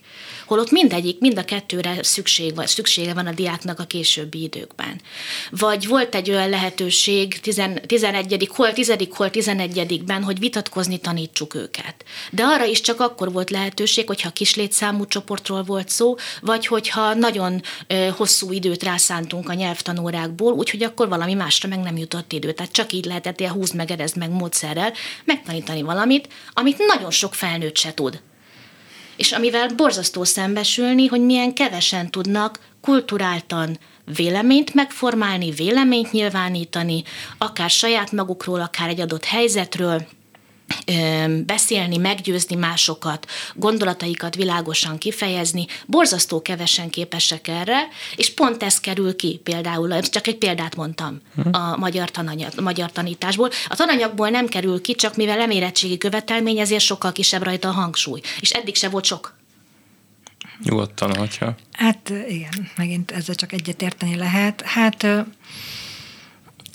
Holott mindegyik, mind a kettőre szükség van, szüksége van a diáknak a későbbi időkben. Vagy volt egy olyan lehetőség 11. hol 10. hol 11-ben, hogy vitatkozni tanítsuk őket. De arra is csak akkor volt lehetőség, hogyha kis létszámú csoportról volt szó, vagy hogyha nagyon hosszú időt rászántunk a nyelvtanórákból, úgyhogy akkor valami másra meg nem jutott idő. Tehát csak így lehetett ilyen húz meg, meg módszerrel megtanítani valamit, amit nagyon sok felnőtt se tud és amivel borzasztó szembesülni, hogy milyen kevesen tudnak kulturáltan véleményt megformálni, véleményt nyilvánítani, akár saját magukról, akár egy adott helyzetről, beszélni, meggyőzni másokat, gondolataikat világosan kifejezni, borzasztó kevesen képesek erre, és pont ez kerül ki például, csak egy példát mondtam a magyar, tananyag, magyar tanításból. A tananyagból nem kerül ki, csak mivel emérettségi követelmény, ezért sokkal kisebb rajta a hangsúly, és eddig se volt sok. Nyugodtan, hogyha. Hát igen, megint ezzel csak egyet érteni lehet. Hát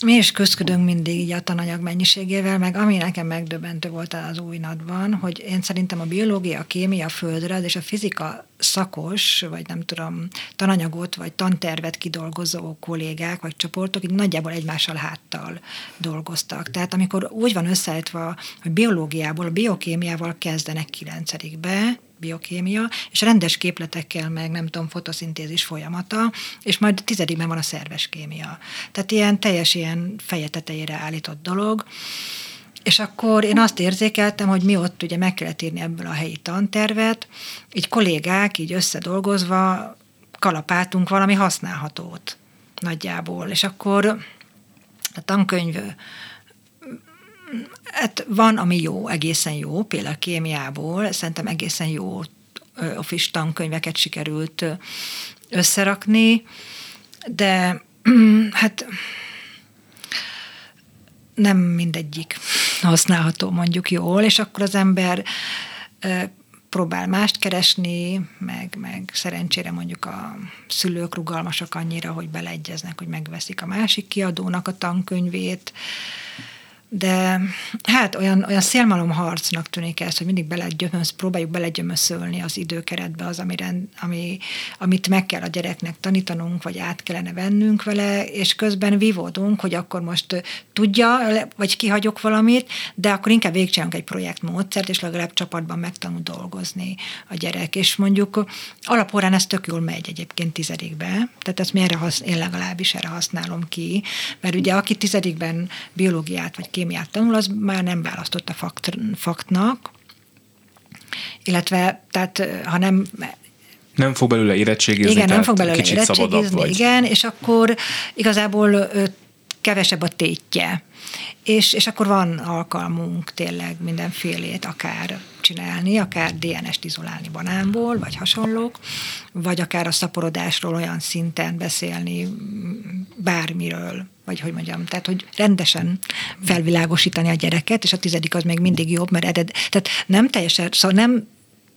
mi is küzdködünk mindig így a tananyag mennyiségével, meg ami nekem megdöbbentő volt az új nadban, hogy én szerintem a biológia, a kémia, a földrajz és a fizika szakos, vagy nem tudom, tananyagot, vagy tantervet kidolgozó kollégák, vagy csoportok így nagyjából egymással háttal dolgoztak. Tehát amikor úgy van összeállítva, hogy biológiából, a biokémiával kezdenek kilencedikbe, biokémia, és rendes képletekkel, meg nem tudom, fotoszintézis folyamata, és majd tizedikben van a szerves kémia. Tehát ilyen teljes ilyen feje tetejére állított dolog. És akkor én azt érzékeltem, hogy mi ott ugye meg kellett írni ebből a helyi tantervet, így kollégák így összedolgozva kalapáltunk valami használhatót nagyjából. És akkor a tankönyv hát van, ami jó, egészen jó, például kémiából, szerintem egészen jó office tankönyveket sikerült összerakni, de hát nem mindegyik használható mondjuk jól, és akkor az ember próbál mást keresni, meg, meg szerencsére mondjuk a szülők rugalmasak annyira, hogy beleegyeznek, hogy megveszik a másik kiadónak a tankönyvét, de hát olyan, olyan szélmalomharcnak tűnik ez, hogy mindig belegyömösz, próbáljuk belegyömöszölni az időkeretbe az, amire, ami, amit meg kell a gyereknek tanítanunk, vagy át kellene vennünk vele, és közben vívódunk, hogy akkor most tudja, vagy kihagyok valamit, de akkor inkább végigcsinálunk egy projektmódszert, és legalább csapatban megtanul dolgozni a gyerek. És mondjuk alapórán ez tök jól megy egyébként tizedikbe, tehát ezt mi erre hasz, én legalábbis erre használom ki, mert ugye aki tizedikben biológiát vagy kémiát tanul, az már nem választott a fakt, faktnak, illetve tehát ha nem nem fog belőle érettségizni, igen, nem fog belőle kicsit érettségizni, vagy. igen, és akkor igazából kevesebb a tétje. És, és akkor van alkalmunk tényleg mindenfélét akár csinálni, akár DNS-t izolálni banánból, vagy hasonlók, vagy akár a szaporodásról olyan szinten beszélni bármiről, vagy hogy mondjam, tehát hogy rendesen felvilágosítani a gyereket, és a tizedik az még mindig jobb, mert ered, tehát nem teljesen, szóval nem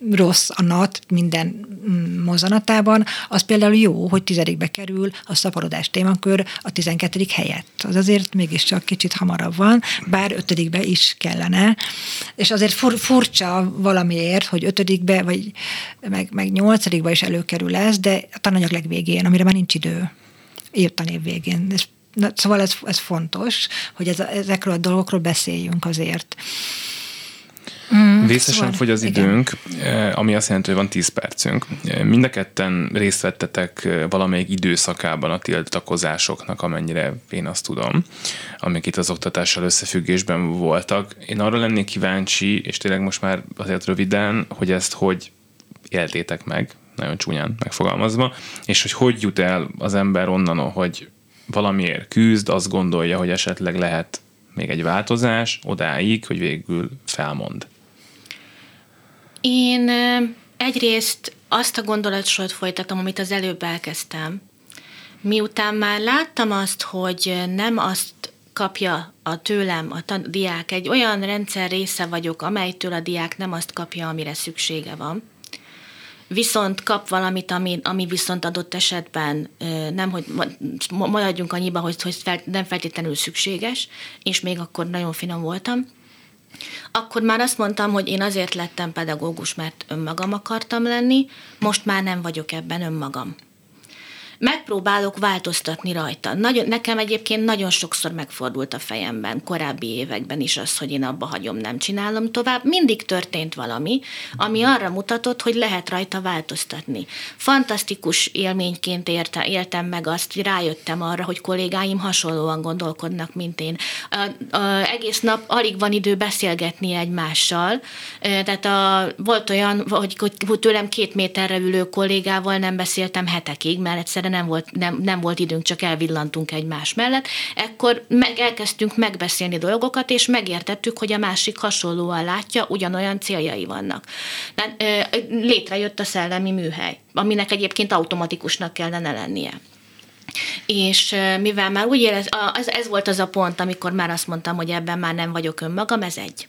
rossz a nat minden mm, mozanatában, az például jó, hogy tizedikbe kerül a szaporodás témakör a tizenkettedik helyett. Az azért mégiscsak kicsit hamarabb van, bár ötödikbe is kellene. És azért fur, furcsa valamiért, hogy ötödikbe, vagy meg, meg nyolcadikba is előkerül ez, de a tananyag legvégén, amire már nincs idő év végén. És, na, szóval ez, ez fontos, hogy ez, ezekről a dolgokról beszéljünk azért. Mm, Vészesen szóval, fogy az igen. időnk, eh, ami azt jelenti, hogy van 10 percünk. Eh, mind a ketten részt vettetek eh, valamelyik időszakában a tiltakozásoknak, amennyire én azt tudom, amik itt az oktatással összefüggésben voltak. Én arra lennék kíváncsi, és tényleg most már azért röviden, hogy ezt hogy éltétek meg, nagyon csúnyán megfogalmazva, és hogy hogy jut el az ember onnan, hogy valamiért küzd, azt gondolja, hogy esetleg lehet még egy változás, odáig, hogy végül felmond. Én egyrészt azt a gondolatsort folytatom, amit az előbb elkezdtem. Miután már láttam azt, hogy nem azt kapja a tőlem a tan- diák, egy olyan rendszer része vagyok, amelytől a diák nem azt kapja, amire szüksége van, viszont kap valamit, ami, ami viszont adott esetben nem, hogy maradjunk annyiba, hogy, hogy fel, nem feltétlenül szükséges, és még akkor nagyon finom voltam, akkor már azt mondtam, hogy én azért lettem pedagógus, mert önmagam akartam lenni, most már nem vagyok ebben önmagam megpróbálok változtatni rajta. Nagyon, nekem egyébként nagyon sokszor megfordult a fejemben, korábbi években is az, hogy én abba hagyom, nem csinálom tovább. Mindig történt valami, ami arra mutatott, hogy lehet rajta változtatni. Fantasztikus élményként érte, éltem meg azt, hogy rájöttem arra, hogy kollégáim hasonlóan gondolkodnak, mint én. A, a, egész nap alig van idő beszélgetni egymással, tehát a, volt olyan, hogy, hogy tőlem két méterre ülő kollégával nem beszéltem hetekig, mert egyszerűen nem volt, nem, nem volt időnk, csak elvillantunk egymás mellett, ekkor meg elkezdtünk megbeszélni dolgokat, és megértettük, hogy a másik hasonlóan látja, ugyanolyan céljai vannak. Létrejött a szellemi műhely, aminek egyébként automatikusnak kellene lennie. És mivel már úgy érez, ez, ez volt az a pont, amikor már azt mondtam, hogy ebben már nem vagyok önmagam, ez egy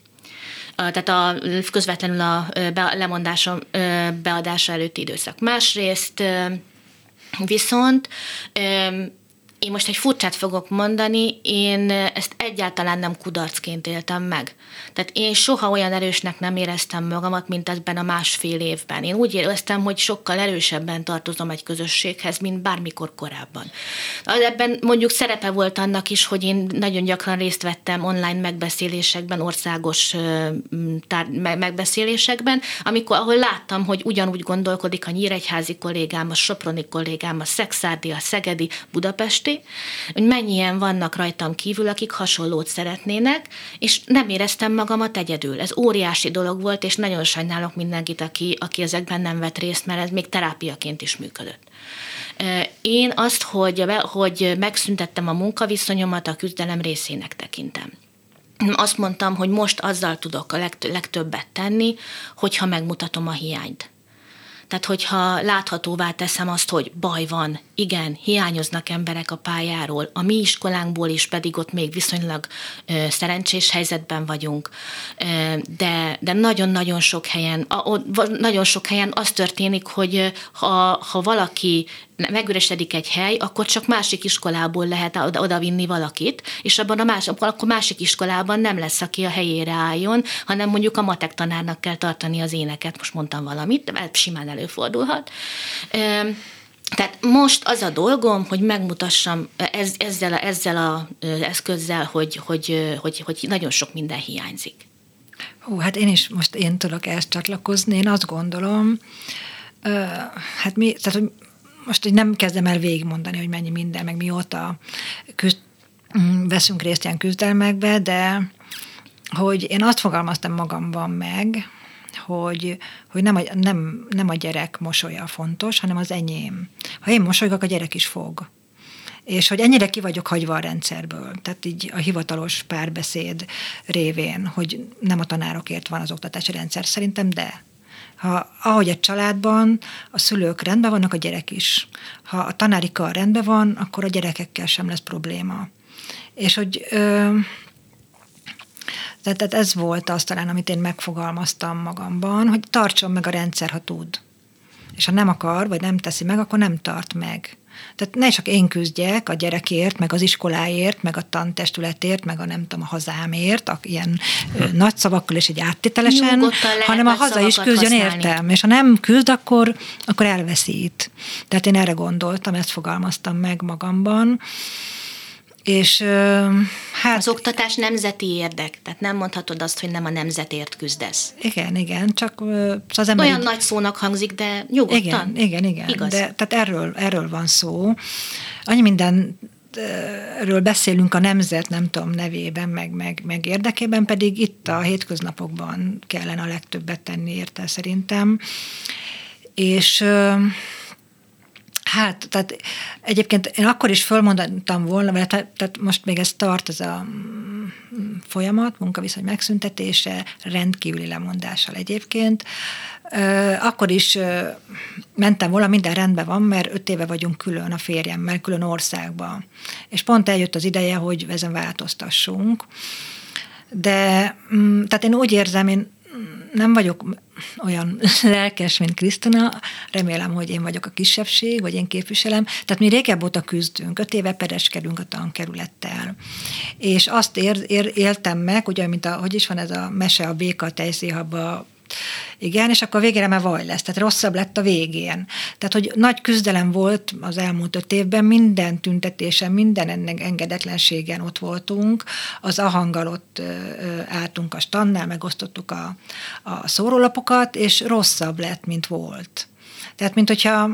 tehát a közvetlenül a lemondásom beadása előtti időszak. Másrészt Viszont én most egy furcsát fogok mondani, én ezt egyáltalán nem kudarcként éltem meg. Tehát én soha olyan erősnek nem éreztem magamat, mint ebben a másfél évben. Én úgy éreztem, hogy sokkal erősebben tartozom egy közösséghez, mint bármikor korábban. Ebben mondjuk szerepe volt annak is, hogy én nagyon gyakran részt vettem online megbeszélésekben, országos tár- megbeszélésekben, amikor, ahol láttam, hogy ugyanúgy gondolkodik a nyíregyházi kollégám, a soproni kollégám, a szexárdi, a szegedi, budapesti, hogy mennyien vannak rajtam kívül, akik hasonlót szeretnének, és nem éreztem magamat egyedül. Ez óriási dolog volt, és nagyon sajnálok mindenkit, aki, aki ezekben nem vett részt, mert ez még terápiaként is működött. Én azt, hogy, hogy megszüntettem a munkaviszonyomat, a küzdelem részének tekintem azt mondtam, hogy most azzal tudok a legtöbbet tenni, hogyha megmutatom a hiányt. Tehát, hogyha láthatóvá teszem azt, hogy baj van, igen, hiányoznak emberek a pályáról, a mi iskolánkból is pedig ott még viszonylag ö, szerencsés helyzetben vagyunk, ö, de, de nagyon-nagyon sok helyen, a, o, nagyon sok helyen az történik, hogy ha, ha valaki megüresedik egy hely, akkor csak másik iskolából lehet oda, oda valakit, és abban a más, akkor másik iskolában nem lesz, aki a helyére álljon, hanem mondjuk a matek tanárnak kell tartani az éneket, most mondtam valamit, de simán előfordulhat. Tehát most az a dolgom, hogy megmutassam ez, ezzel, a, ezzel a eszközzel, hogy, hogy, hogy, hogy nagyon sok minden hiányzik. Hú, hát én is most én tudok ezt csatlakozni. Én azt gondolom, hát mi, tehát, hogy most így nem kezdem el végigmondani, hogy mennyi minden, meg mióta küzd, mm, veszünk részt ilyen küzdelmekbe, de hogy én azt fogalmaztam magamban meg, hogy, hogy nem, a, nem, nem a gyerek mosolya fontos, hanem az enyém. Ha én mosolygok, a gyerek is fog. És hogy ennyire ki vagyok hagyva a rendszerből, tehát így a hivatalos párbeszéd révén, hogy nem a tanárokért van az oktatási rendszer, szerintem de. Ha, ahogy egy családban a szülők rendben vannak, a gyerek is. Ha a tanári kar rendben van, akkor a gyerekekkel sem lesz probléma. És hogy ö, tehát ez volt az talán, amit én megfogalmaztam magamban, hogy tartson meg a rendszer, ha tud. És ha nem akar, vagy nem teszi meg, akkor nem tart meg. Tehát ne csak én küzdjek a gyerekért, meg az iskoláért, meg a tantestületért, meg a nem tudom, a hazámért, a ilyen ö, nagy szavakkal és egy áttételesen, hanem a haza is küzdjön értem. És ha nem küzd, akkor, akkor elveszít. Tehát én erre gondoltam, ezt fogalmaztam meg magamban. És hát... Az oktatás nemzeti érdek, tehát nem mondhatod azt, hogy nem a nemzetért küzdesz. Igen, igen, csak az ember... Olyan így... nagy szónak hangzik, de nyugodtan. Igen, igen, igen. Igaz. De, tehát erről, erről van szó. Annyi minden ről beszélünk a nemzet, nem tudom, nevében, meg, meg, meg érdekében, pedig itt a hétköznapokban kellene a legtöbbet tenni érte szerintem. És Hát, tehát egyébként én akkor is fölmondtam volna, mert tehát most még ez tart, ez a mm, folyamat, munkaviszony megszüntetése, rendkívüli lemondással egyébként. Akkor is mentem volna, minden rendben van, mert öt éve vagyunk külön a férjemmel, külön országban. És pont eljött az ideje, hogy ezen változtassunk. De, mm, tehát én úgy érzem, én nem vagyok olyan lelkes, mint Krisztina, remélem, hogy én vagyok a kisebbség, vagy én képviselem. Tehát mi régebb óta küzdünk, öt éve pereskedünk a tankerülettel. És azt ér, ér, éltem meg, ugye, mint a, hogy is van ez a mese, a béka tejszéhaba igen, és akkor végére már vaj lesz, tehát rosszabb lett a végén. Tehát, hogy nagy küzdelem volt az elmúlt öt évben, minden tüntetésen, minden ennek engedetlenségen ott voltunk, az ahanggal ott álltunk a stannál, megosztottuk a, a szórólapokat, és rosszabb lett, mint volt. Tehát, mint hogyha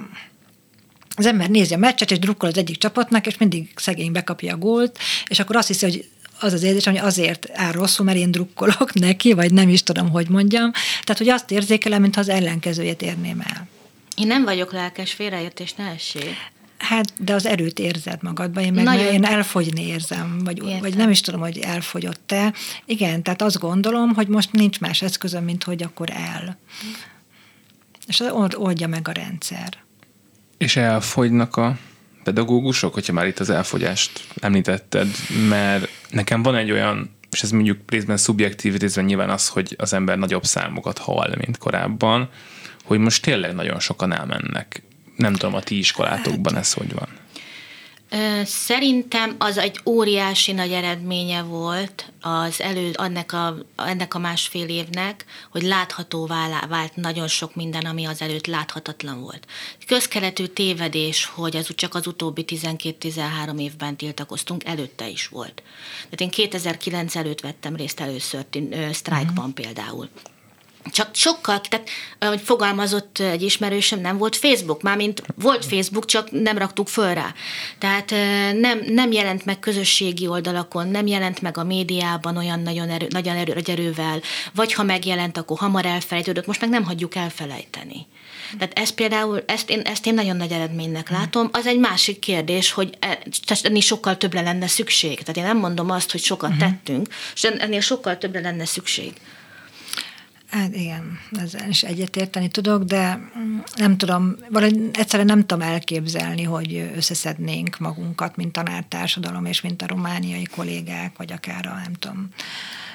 az ember nézi a meccset, és drukkol az egyik csapatnak, és mindig szegény bekapja a gólt, és akkor azt hiszi, hogy az az érzés, hogy azért áll rosszul, mert én drukkolok neki, vagy nem is tudom, hogy mondjam. Tehát, hogy azt érzékelem, mintha az ellenkezőjét érném el. Én nem vagyok lelkes, félreértés ne essék. Hát, de az erőt érzed magadban, én meg Nagyon. én elfogyni érzem, vagy, vagy nem is tudom, hogy elfogyott-e. Igen, tehát azt gondolom, hogy most nincs más eszközöm, mint hogy akkor el. És oldja meg a rendszer. És elfogynak a pedagógusok, hogyha már itt az elfogyást említetted, mert nekem van egy olyan, és ez mondjuk részben szubjektív, részben nyilván az, hogy az ember nagyobb számokat hall, mint korábban, hogy most tényleg nagyon sokan elmennek. Nem tudom, a ti iskolátokban ez hogy van? Szerintem az egy óriási nagy eredménye volt az elő, ennek a, ennek a másfél évnek, hogy láthatóvá vált nagyon sok minden, ami az előtt láthatatlan volt. Közkeletű tévedés, hogy ez csak az utóbbi 12-13 évben tiltakoztunk, előtte is volt. Tehát én 2009 előtt vettem részt először sztrájkban uh-huh. például csak sokkal, tehát ahogy fogalmazott egy ismerősöm, nem volt Facebook, mármint volt Facebook, csak nem raktuk föl rá. Tehát nem, nem jelent meg közösségi oldalakon, nem jelent meg a médiában olyan nagyon, erő, nagyon erő, erővel, vagy ha megjelent, akkor hamar elfelejtődött, most meg nem hagyjuk elfelejteni. Tehát ezt például, ezt én, ezt én nagyon nagy eredménynek látom. Az egy másik kérdés, hogy e, ennél sokkal többre lenne szükség. Tehát én nem mondom azt, hogy sokat uh-huh. tettünk, és ennél sokkal többre lenne szükség. Hát igen, ezzel is egyetérteni tudok, de nem tudom, valahogy egyszerűen nem tudom elképzelni, hogy összeszednénk magunkat, mint tanártársadalom, és mint a romániai kollégák, vagy akár a, nem tudom,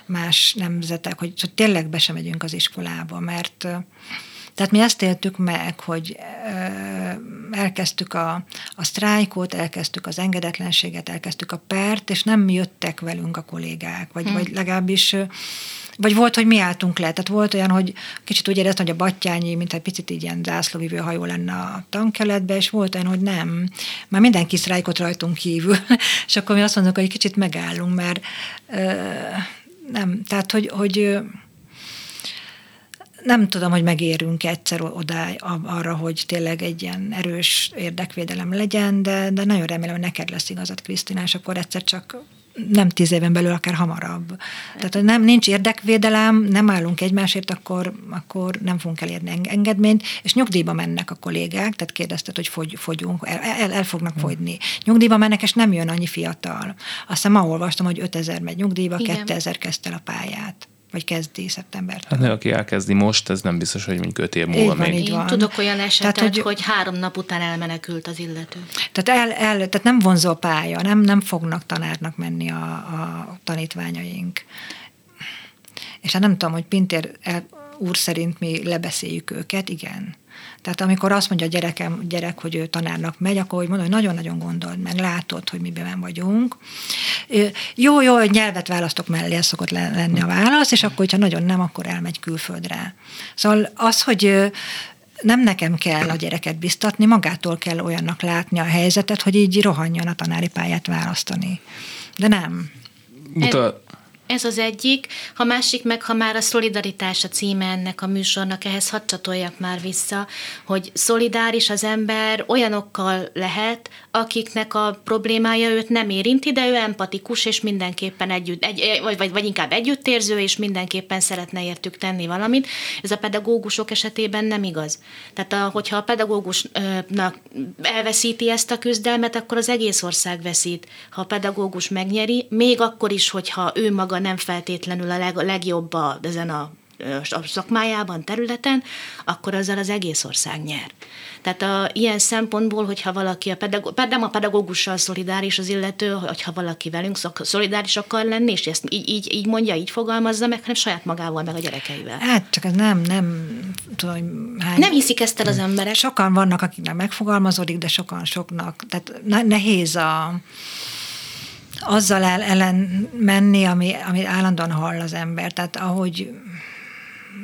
más nemzetek, hogy, hogy tényleg be sem megyünk az iskolába, mert tehát mi ezt éltük meg, hogy elkezdtük a, a sztrájkot, elkezdtük az engedetlenséget, elkezdtük a pert, és nem jöttek velünk a kollégák, vagy, hmm. vagy legalábbis vagy volt, hogy mi álltunk le. Tehát volt olyan, hogy kicsit úgy éreztem, hogy a Battyányi, mint egy picit ilyen zászlóvivő hajó lenne a tankeletbe, és volt olyan, hogy nem. Már mindenki sztrájkot rajtunk kívül. és akkor mi azt mondjuk, hogy kicsit megállunk, mert ö, nem. Tehát, hogy, hogy nem tudom, hogy megérünk egyszer oda arra, hogy tényleg egy ilyen erős érdekvédelem legyen, de, de nagyon remélem, hogy neked lesz igazad, Krisztina, és akkor egyszer csak nem tíz éven belül, akár hamarabb. Tehát, hogy nem, nincs érdekvédelem, nem állunk egymásért, akkor, akkor nem fogunk elérni engedményt, és nyugdíjba mennek a kollégák, tehát kérdezted, hogy fogy, fogyunk, el, el, el fognak fogyni. Nyugdíjba mennek, és nem jön annyi fiatal. Aztán ma olvastam, hogy 5000 megy nyugdíjba, Igen. 2000 kezdte el a pályát vagy kezdi szeptembertől. Hát aki elkezdi most, ez nem biztos, hogy mondjuk öt év múlva van, még. Így van. Én tudok olyan esetet, tehát, hogy, hogy három nap után elmenekült az illető. Tehát, el, el, tehát nem vonzó a pálya, nem, nem fognak tanárnak menni a, a tanítványaink. És hát nem tudom, hogy Pintér el, úr szerint mi lebeszéljük őket, igen. Tehát amikor azt mondja a gyerekem, gyerek, hogy ő tanárnak megy, akkor hogy mondom, hogy nagyon-nagyon gondold meg, látod, hogy miben vagyunk. Jó, jó, hogy nyelvet választok mellé, ez szokott lenni a válasz, és akkor, hogyha nagyon nem, akkor elmegy külföldre. Szóval az, hogy nem nekem kell a gyereket biztatni, magától kell olyannak látni a helyzetet, hogy így rohanjon a tanári pályát választani. De nem. Mutat, ez az egyik. Ha másik meg, ha már a szolidaritás a címe ennek a műsornak, ehhez hadd csatoljak már vissza, hogy szolidáris az ember olyanokkal lehet, akiknek a problémája őt nem érinti, de ő empatikus, és mindenképpen együtt, egy, vagy, vagy, vagy inkább együttérző, és mindenképpen szeretne értük tenni valamit. Ez a pedagógusok esetében nem igaz. Tehát a, hogyha a pedagógusnak elveszíti ezt a küzdelmet, akkor az egész ország veszít. Ha a pedagógus megnyeri, még akkor is, hogyha ő maga nem feltétlenül a leg, legjobb a, ezen a a szakmájában, területen, akkor azzal az egész ország nyer. Tehát a, ilyen szempontból, hogyha valaki, a pedagó, nem a pedagógussal szolidáris az illető, hogyha valaki velünk szolidáris akar lenni, és ezt így, így, így mondja, így fogalmazza meg, hanem saját magával, meg a gyerekeivel. Hát csak ez nem, nem tudom, hány... Nem hiszik ezt el az emberek. Sokan vannak, akiknek megfogalmazódik, de sokan soknak. Tehát nehéz a azzal el, ellen menni, ami, ami állandóan hall az ember. Tehát ahogy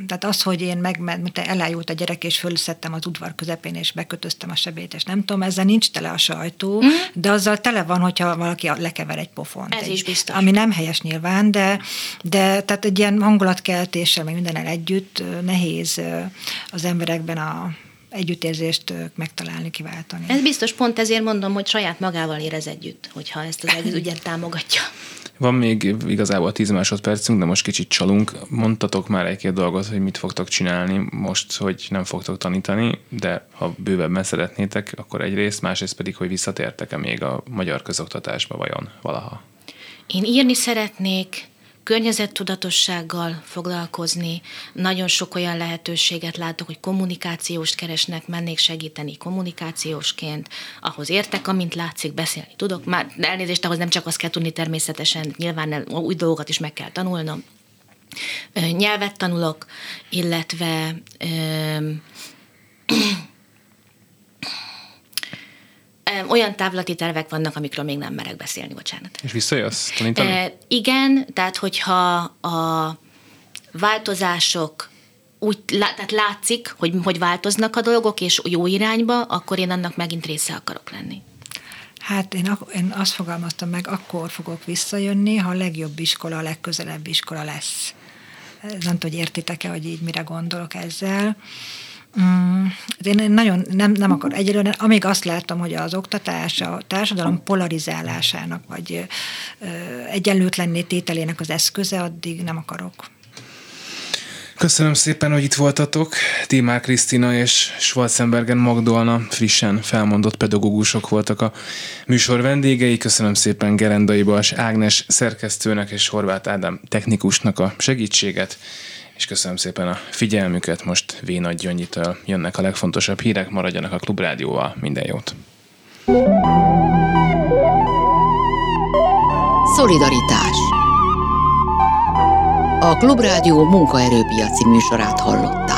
tehát az, hogy én meg, mint elájult a gyerek, és fölszedtem az udvar közepén, és bekötöztem a sebét, és nem tudom, ezzel nincs tele a sajtó, mm. de azzal tele van, hogyha valaki lekever egy pofont. Ez egy, is biztos. Ami nem helyes nyilván, de, de tehát egy ilyen hangulatkeltéssel, meg mindennel együtt nehéz az emberekben a együttérzést megtalálni, kiváltani. Ez biztos, pont ezért mondom, hogy saját magával érez együtt, hogyha ezt az egész ügyet támogatja. Van még igazából 10 másodpercünk, de most kicsit csalunk. Mondtatok már egy-két dolgot, hogy mit fogtok csinálni most, hogy nem fogtok tanítani, de ha bővebben szeretnétek, akkor egyrészt, másrészt pedig, hogy visszatértek-e még a magyar közoktatásba vajon valaha? Én írni szeretnék, környezettudatossággal foglalkozni. Nagyon sok olyan lehetőséget látok, hogy kommunikációst keresnek, mennék segíteni kommunikációsként. Ahhoz értek, amint látszik, beszélni tudok. Már elnézést, ahhoz nem csak azt kell tudni természetesen, nyilván új dolgokat is meg kell tanulnom. Nyelvet tanulok, illetve olyan távlati tervek vannak, amikről még nem merek beszélni, bocsánat. És visszajössz tanítani? E, igen, tehát hogyha a változások úgy tehát látszik, hogy, hogy változnak a dolgok, és jó irányba, akkor én annak megint része akarok lenni. Hát én, én azt fogalmaztam meg, akkor fogok visszajönni, ha a legjobb iskola, a legközelebb iskola lesz. Nem tudom, hogy értitek-e, hogy így mire gondolok ezzel. Mm, én nagyon nem, nem akar egyelőre, amíg azt látom, hogy az oktatás a társadalom polarizálásának, vagy egyenlőtlenné tételének az eszköze, addig nem akarok. Köszönöm szépen, hogy itt voltatok. Tímár Krisztina és Schwarzenbergen Magdolna frissen felmondott pedagógusok voltak a műsor vendégei. Köszönöm szépen Gerendai Bals Ágnes szerkesztőnek és Horváth Ádám technikusnak a segítséget és köszönöm szépen a figyelmüket. Most V. Nagy Gyöngyitől jönnek a legfontosabb hírek, maradjanak a Klubrádióval. Minden jót! Szolidaritás A Klubrádió munkaerőpiaci műsorát hallott.